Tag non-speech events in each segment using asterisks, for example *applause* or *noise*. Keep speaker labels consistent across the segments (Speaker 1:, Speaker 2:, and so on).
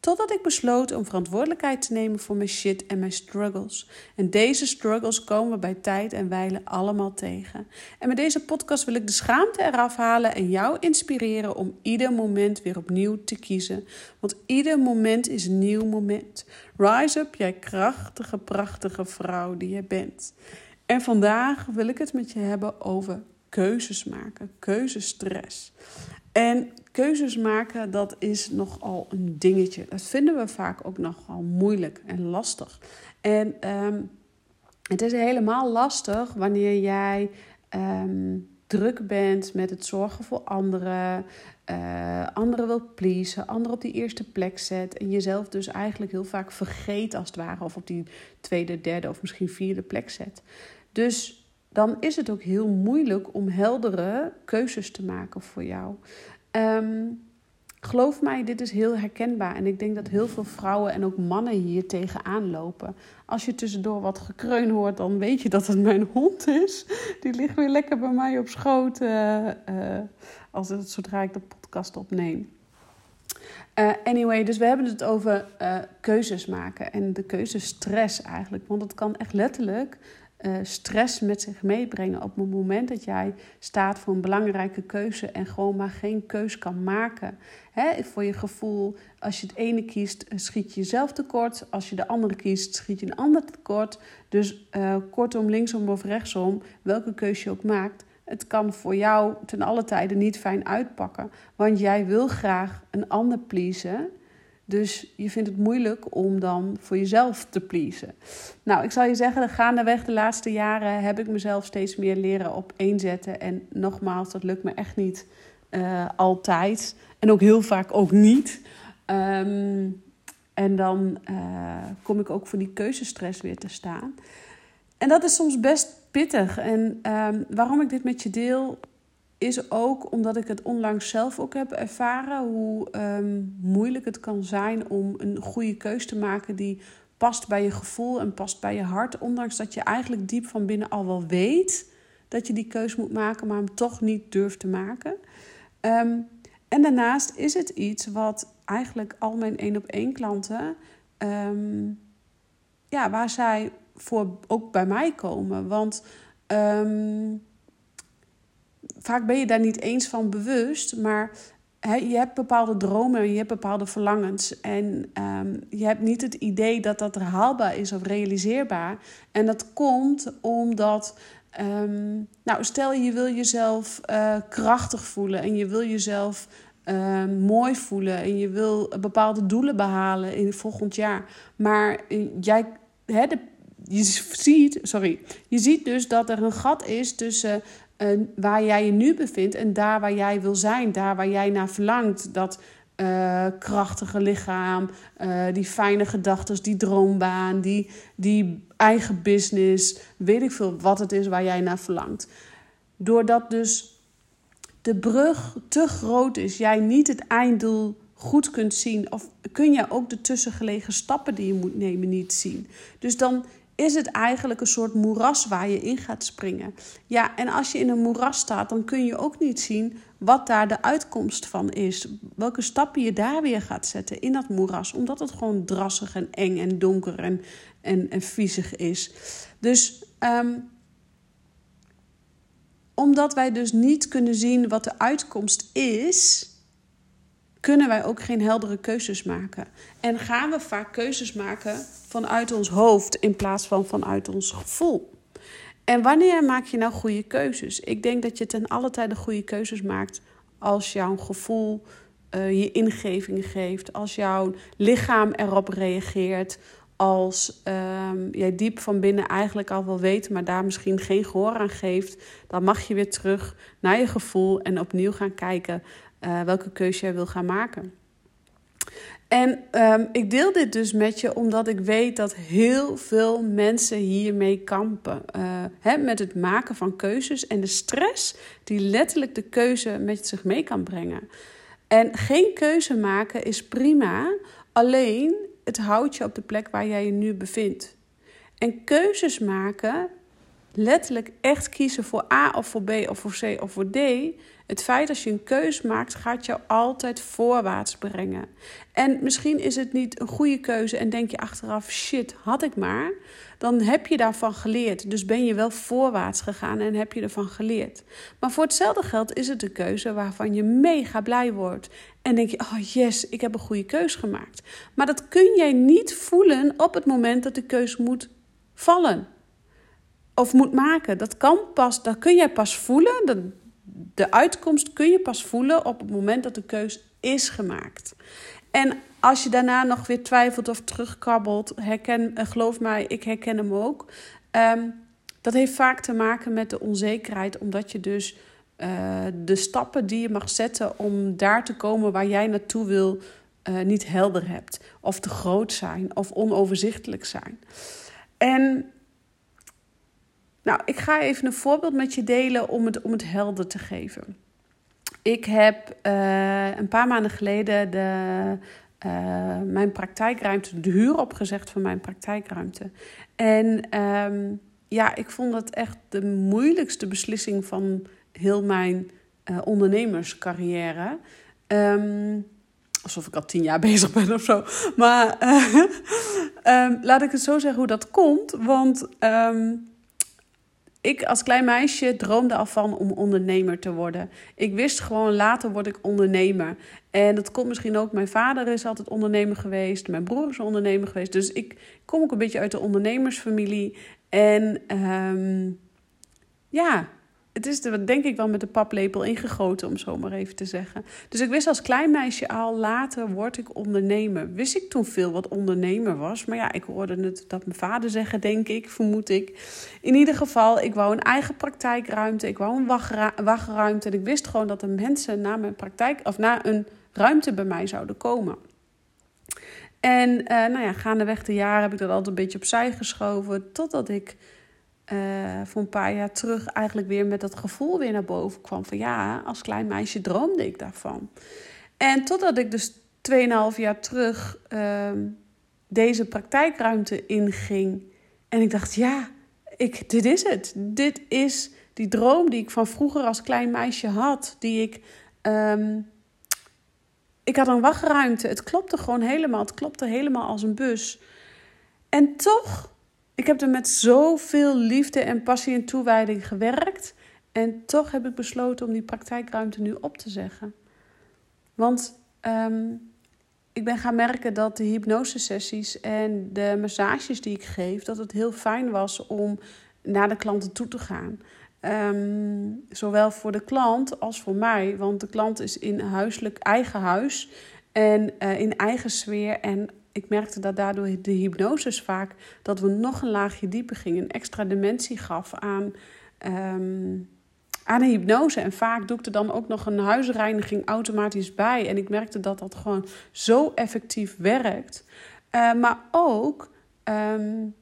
Speaker 1: Totdat ik besloot om verantwoordelijkheid te nemen voor mijn shit en mijn struggles. En deze struggles komen we bij tijd en wijle allemaal tegen. En met deze podcast wil ik de schaamte eraf halen en jou inspireren om ieder moment weer opnieuw te kiezen. Want ieder moment is een nieuw moment. Rise up, jij krachtige, prachtige vrouw die je bent. En vandaag wil ik het met je hebben over keuzes maken, keuzestress. En keuzes maken, dat is nogal een dingetje. Dat vinden we vaak ook nogal moeilijk en lastig. En ehm, het is helemaal lastig wanneer jij ehm, druk bent met het zorgen voor anderen, uh, anderen wil pleasen, anderen op die eerste plek zet en jezelf dus eigenlijk heel vaak vergeet als het ware, of op die tweede, derde of misschien vierde plek zet. Dus dan is het ook heel moeilijk om heldere keuzes te maken voor jou. Um, geloof mij, dit is heel herkenbaar. En ik denk dat heel veel vrouwen en ook mannen hier tegenaan lopen. Als je tussendoor wat gekreun hoort, dan weet je dat het mijn hond is. Die ligt weer lekker bij mij op schoot uh, uh, als het, zodra ik de podcast opneem. Uh, anyway, dus we hebben het over keuzes maken en de keuzestress eigenlijk. Want het kan echt letterlijk uh, stress met zich meebrengen op het moment dat jij staat voor een belangrijke keuze en gewoon maar geen keus kan maken. Hè, voor je gevoel, als je het ene kiest, eh, schiet je jezelf tekort. Als je de andere kiest, schiet je een ander tekort. Dus uh, kortom, linksom of rechtsom, welke keuze je ook maakt, het kan voor jou ten alle tijden niet fijn uitpakken. Want jij wil graag een ander pleasen. Dus je vindt het moeilijk om dan voor jezelf te pleasen. Nou, ik zal je zeggen, gaandeweg de laatste jaren heb ik mezelf steeds meer leren op zetten. En nogmaals, dat lukt me echt niet uh, altijd. En ook heel vaak ook niet. Um, en dan uh, kom ik ook voor die keuzestress weer te staan. En dat is soms best pittig. En um, waarom ik dit met je deel, is ook omdat ik het onlangs zelf ook heb ervaren hoe um, moeilijk het kan zijn om een goede keus te maken die past bij je gevoel en past bij je hart. Ondanks dat je eigenlijk diep van binnen al wel weet dat je die keus moet maken, maar hem toch niet durft te maken. Um, en daarnaast is het iets wat eigenlijk al mijn één op één klanten, um, ja, waar zij voor ook bij mij komen. Want vaak ben je daar niet eens van bewust, maar je hebt bepaalde dromen, je hebt bepaalde verlangens. En um, je hebt niet het idee dat dat haalbaar is of realiseerbaar. En dat komt omdat. Um, nou, stel je wil jezelf uh, krachtig voelen en je wil jezelf uh, mooi voelen en je wil bepaalde doelen behalen in volgend jaar. Maar uh, jij, hè, de, je ziet, sorry, je ziet dus dat er een gat is tussen waar jij je nu bevindt en daar waar jij wil zijn, daar waar jij naar verlangt. Dat uh, krachtige lichaam, uh, die fijne gedachten, die droombaan, die, die eigen business, weet ik veel wat het is waar jij naar verlangt. Doordat dus de brug te groot is, jij niet het einddoel goed kunt zien, of kun je ook de tussengelegen stappen die je moet nemen niet zien. Dus dan is het eigenlijk een soort moeras waar je in gaat springen. Ja, en als je in een moeras staat, dan kun je ook niet zien wat daar de uitkomst van is. Welke stappen je daar weer gaat zetten in dat moeras, omdat het gewoon drassig en eng en donker en, en, en viezig is. Dus um, omdat wij dus niet kunnen zien wat de uitkomst is, kunnen wij ook geen heldere keuzes maken. En gaan we vaak keuzes maken vanuit ons hoofd in plaats van vanuit ons gevoel. En wanneer maak je nou goede keuzes? Ik denk dat je ten alle tijde goede keuzes maakt als jouw gevoel uh, je ingeving geeft, als jouw lichaam erop reageert, als um, jij diep van binnen eigenlijk al wel weet, maar daar misschien geen gehoor aan geeft, dan mag je weer terug naar je gevoel en opnieuw gaan kijken uh, welke keuze jij wil gaan maken. En um, ik deel dit dus met je omdat ik weet dat heel veel mensen hiermee kampen. Hè, met het maken van keuzes en de stress die letterlijk de keuze met zich mee kan brengen. En geen keuze maken is prima, alleen het houdt je op de plek waar jij je nu bevindt. En keuzes maken, letterlijk echt kiezen voor A of voor B of voor C of voor D, het feit als je een keus maakt, gaat jou altijd voorwaarts brengen. En misschien is het niet een goede keuze en denk je achteraf: shit, had ik maar. Dan heb je daarvan geleerd. Dus ben je wel voorwaarts gegaan en heb je ervan geleerd. Maar voor hetzelfde geld is het een keuze waarvan je mega blij wordt. En denk je: oh yes, ik heb een goede keus gemaakt. Maar dat kun jij niet voelen op het moment dat de keus moet vallen. Of moet maken. Dat kan pas, dat kun jij pas voelen. De uitkomst kun je pas voelen op het moment dat de keus is gemaakt. En als je daarna nog weer twijfelt of terugkabbelt, herken, eh, geloof mij, ik herken hem ook. Ehm, dat heeft vaak te maken met de onzekerheid, omdat je dus uh, de stappen die je mag zetten om daar te komen waar jij naartoe wil, uh, niet helder hebt. Of te groot zijn of onoverzichtelijk zijn. En nou, ik ga even een voorbeeld met je delen om het, om het helder te geven. Ik heb uh, een paar maanden geleden de, uh, mijn praktijkruimte, de huur opgezegd van mijn praktijkruimte. En um, ja, ik vond dat echt de moeilijkste beslissing van heel mijn uh, ondernemerscarrière. Um, alsof ik al tien jaar *laughs* bezig ben of zo. Maar um, *laughs* laat ik het zo zeggen hoe dat komt. Want ik als klein meisje droomde al van om ondernemer te worden. Ik wist gewoon later word ik ondernemer. En dat komt misschien ook. Mijn vader is altijd ondernemer geweest. Mijn broer is ondernemer geweest. Dus ik kom ook een beetje uit de ondernemersfamilie. En um, ja, het is er denk ik wel met de paplepel ingegoten, om zo maar even te zeggen. Dus ik wist als klein meisje al, later word ik ondernemer. Wist ik toen veel wat ondernemer was. Maar ja, ik hoorde het dat mijn vader zeggen, denk ik, vermoed ik. In ieder geval, ik wou een eigen praktijkruimte. Ik wou een wachtruimte. En ik wist gewoon dat er mensen naar mijn praktijk, of naar een ruimte bij mij zouden komen. En uh, nou ja, gaandeweg de jaren heb ik dat altijd een beetje opzij geschoven. Totdat ik uh, voor een paar jaar terug eigenlijk weer met dat gevoel weer naar boven kwam. Van ja, als klein meisje droomde ik daarvan. En totdat ik dus 2,5 jaar terug uh, deze praktijkruimte inging. En ik dacht, ja, ik, dit is het. Dit is die droom die ik van vroeger als klein meisje had. Die ik. Um, ik had een wachtruimte. Het klopte gewoon helemaal. Het klopte helemaal als een bus. En toch ik heb er met zoveel liefde en passie en toewijding gewerkt. En toch heb ik besloten om die praktijkruimte nu op te zeggen. Want um, ik ben gaan merken dat de hypnosesessies en de massages die ik geef, dat het heel fijn was om naar de klanten toe te gaan. Um, zowel voor de klant als voor mij. Want de klant is in huiselijk eigen huis en uh, in eigen sfeer. En ik merkte dat daardoor de hypnoses vaak dat we nog een laagje dieper gingen, een extra dimensie gaf aan, um, aan de hypnose. En vaak doe er dan ook nog een huisreiniging automatisch bij. En ik merkte dat dat gewoon zo effectief werkt. Uh, maar ook um,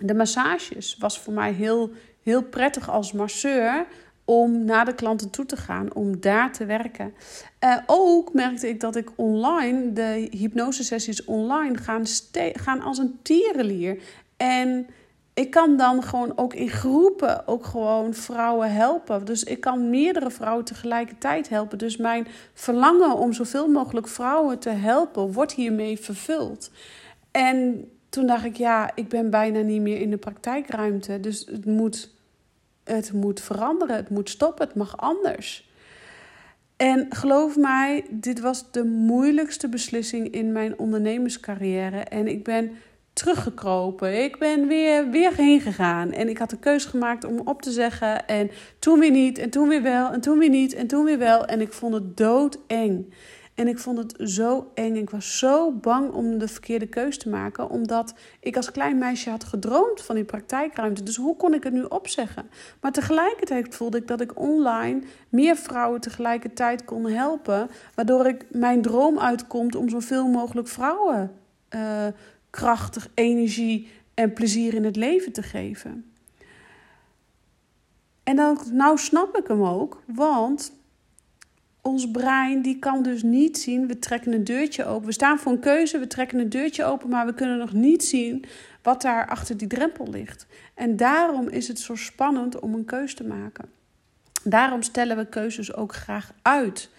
Speaker 1: de massages was voor mij heel, heel prettig als masseur om naar de klanten toe te gaan, om daar te werken. Uh, ook merkte ik dat ik online, de hypnosesessies online, gaan, gaan als een tierenlier. En ik kan dan gewoon ook in groepen ook gewoon vrouwen helpen. Dus ik kan meerdere vrouwen tegelijkertijd helpen. Dus mijn verlangen om zoveel mogelijk vrouwen te helpen, wordt hiermee vervuld. En toen dacht ik, ja, ik ben bijna niet meer in de praktijkruimte. Dus het moet het moet veranderen, het moet stoppen, het mag anders. En geloof mij, dit was de moeilijkste beslissing in mijn ondernemerscarrière. En ik ben teruggekropen. Ik ben weer, weer heen gegaan. En ik had de keuze gemaakt om op te zeggen. En toen weer niet, en toen weer wel, en toen weer niet, en toen weer wel. En ik vond het doodeng. En ik vond het zo eng. Ik was zo bang om de verkeerde keus te maken, omdat ik als klein meisje had gedroomd van die praktijkruimte. Dus hoe kon ik het nu opzeggen? Maar tegelijkertijd voelde ik dat ik online meer vrouwen tegelijkertijd kon helpen, waardoor ik mijn droom uitkomt om zoveel mogelijk vrouwen uh, krachtig, energie en plezier in het leven te geven. En dan, nou snap ik hem ook, want ons brein die kan dus niet zien. We trekken een deurtje open. We staan voor een keuze, we trekken een deurtje open, maar we kunnen nog niet zien wat daar achter die drempel ligt. En daarom is het zo spannend om een keuze te maken. Daarom stellen we keuzes ook graag uit.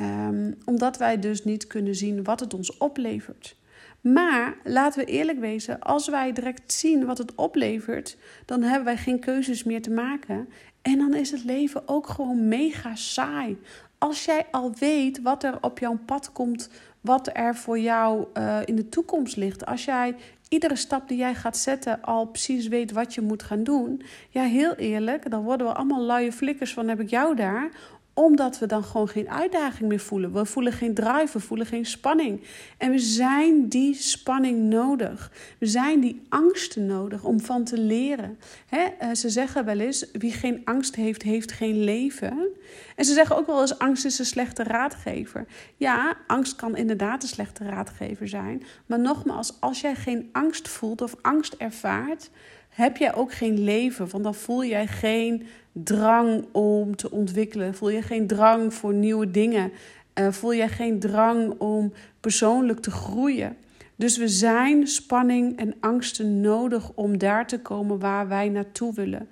Speaker 1: Um, omdat wij dus niet kunnen zien wat het ons oplevert. Maar laten we eerlijk wezen, als wij direct zien wat het oplevert, dan hebben wij geen keuzes meer te maken. En dan is het leven ook gewoon mega saai. Als jij al weet wat er op jouw pad komt, wat er voor jou uh, in de toekomst ligt. Als jij iedere stap die jij gaat zetten al precies weet wat je moet gaan doen. Ja, heel eerlijk, dan worden we allemaal luie flikkers van heb ik jou daar omdat we dan gewoon geen uitdaging meer voelen. We voelen geen drive, we voelen geen spanning. En we zijn die spanning nodig. We zijn die angsten nodig om van te leren. Eh, ze zeggen wel eens: wie geen angst heeft, heeft geen leven. En ze zeggen ook wel eens: angst is een slechte raadgever. Ja, angst kan inderdaad een slechte raadgever zijn. Maar nogmaals, als jij geen angst voelt of angst ervaart, heb jij ook geen leven. Want dan voel jij geen drang om te ontwikkelen? Voel je geen drang voor nieuwe dingen? Uh, voel je geen drang om persoonlijk te groeien? Dus we zijn spanning en angsten nodig om daar te komen waar wij naartoe willen.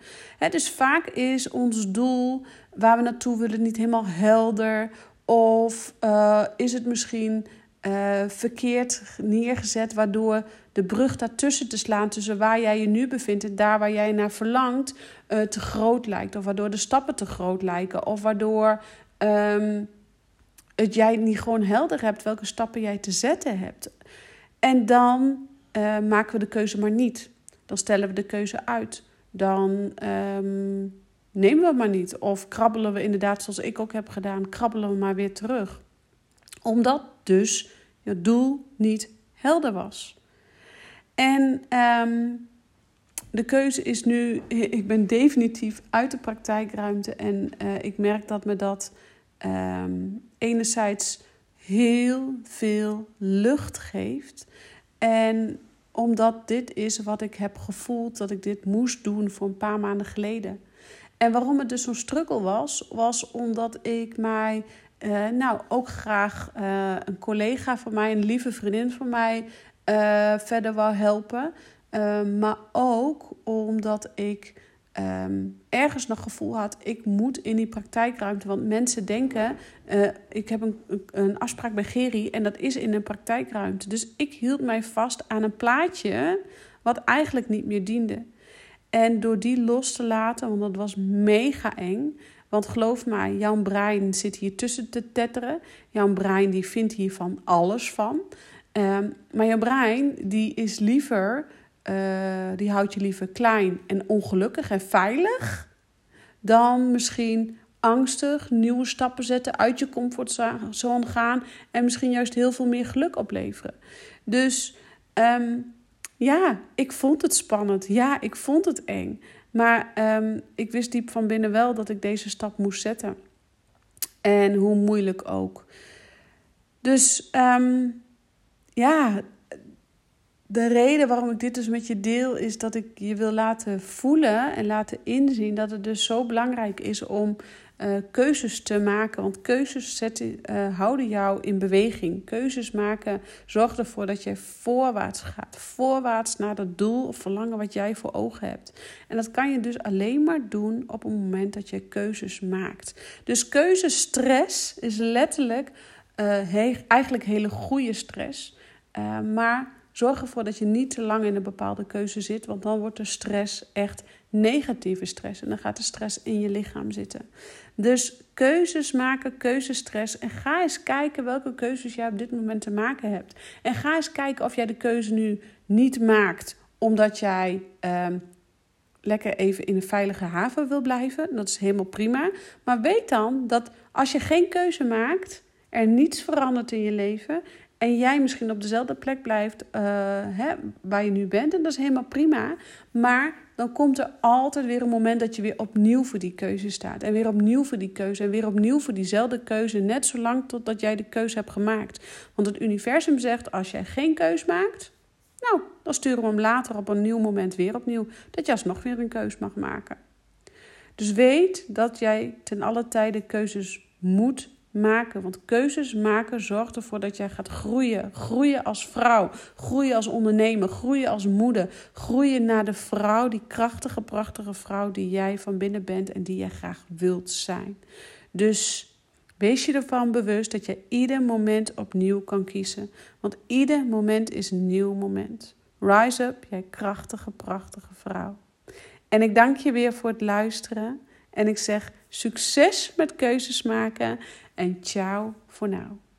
Speaker 1: dus vaak is ons doel waar we naartoe willen niet helemaal helder. Of uh, is het misschien uh, verkeerd neergezet, waardoor de brug daartussen te slaan tussen waar jij je nu bevindt en daar waar jij naar verlangt, uh, te groot lijkt. Of waardoor de stappen te groot lijken. Of waardoor um, het jij niet gewoon helder hebt welke stappen jij te zetten hebt. En dan uh, maken we de keuze maar niet. Dan stellen we de keuze uit. Dan um, nemen we het maar niet. Of krabbelen we inderdaad, zoals ik ook heb gedaan, krabbelen we maar weer terug. Omdat dus je doel niet helder was. En um, de keuze is nu, *laughs* ik ben definitief uit de praktijkruimte en uh, ik merk dat me dat um, enerzijds heel veel lucht geeft. En omdat dit is wat ik heb gevoeld dat ik dit moest doen voor een paar maanden geleden. En waarom het dus zo'n struggle was, was omdat ik mij, uh, nou ook graag uh, een collega van mij, een lieve vriendin van mij, uh, verder wou helpen. Maar ook omdat ik um, ergens nog gevoel had, ik moet in die praktijkruimte. Want mensen denken, ik heb een, een afspraak bij Geri en dat is in een praktijkruimte. Dus ik hield mij vast aan een plaatje wat eigenlijk niet meer diende. En door die los te laten, want dat was mega eng. Want geloof mij, jouw brein zit hier tussen te tetteren. Jouw brein die vindt hiervan alles van. Um, maar jouw brein die is liever, uh, die houdt je liever klein en ongelukkig en veilig. Dan misschien angstig nieuwe stappen zetten, uit je comfortzone gaan en misschien juist heel veel meer geluk opleveren. Dus um, ja, ik vond het spannend. Ja, ik vond het eng. Maar um, ik wist diep van binnen wel dat ik deze stap moest zetten. En hoe moeilijk ook. Dus um, ja, de reden waarom ik dit dus met je deel is dat ik je wil laten voelen en laten inzien dat het dus zo belangrijk is om uh, keuzes te maken. Want keuzes zetten, uh, houden jou in beweging. Keuzes maken zorgt ervoor dat je voorwaarts gaat. Voorwaarts naar dat doel of verlangen wat jij voor ogen hebt. En dat kan je dus alleen maar doen op het moment dat je keuzes maakt. Dus keuzestress is letterlijk uh, eigenlijk hele goede stress. Maar zorg ervoor dat je niet te lang in een bepaalde keuze zit, want dan wordt de stress echt negatieve stress en dan gaat de stress in je lichaam zitten. Dus keuzes maken, keuzestress en ga eens kijken welke keuzes jij op dit moment te maken hebt. En ga eens kijken of jij de keuze nu niet maakt omdat jij uh, lekker even in een veilige haven wil blijven. Dat is helemaal prima. Maar weet dan dat als je geen keuze maakt er niets verandert in je leven en jij misschien op dezelfde plek blijft uh, hè, waar je nu bent, en dat is helemaal prima. Maar dan komt er altijd weer een moment dat je weer opnieuw voor die keuze staat. En weer opnieuw voor die keuze. En weer opnieuw voor diezelfde keuze. Net zolang totdat jij de keuze hebt gemaakt. Want het universum zegt: als jij geen keus maakt, nou, dan sturen we hem later op een nieuw moment weer opnieuw. Dat je alsnog weer een keus mag maken. Dus weet dat jij ten alle tijde keuzes moet maken. Want keuzes maken zorgt ervoor dat jij gaat groeien. Groeien als vrouw, groeien als ondernemer, groeien als moeder. Groeien naar de vrouw, die krachtige, prachtige vrouw die jij van binnen bent en die jij graag wilt zijn. Dus wees je ervan bewust dat je ieder moment opnieuw kan kiezen. Want ieder moment is een nieuw moment. Rise up, jij krachtige, prachtige vrouw. En ik dank je weer voor het luisteren. En ik zeg succes met keuzes maken en ciao voor nu.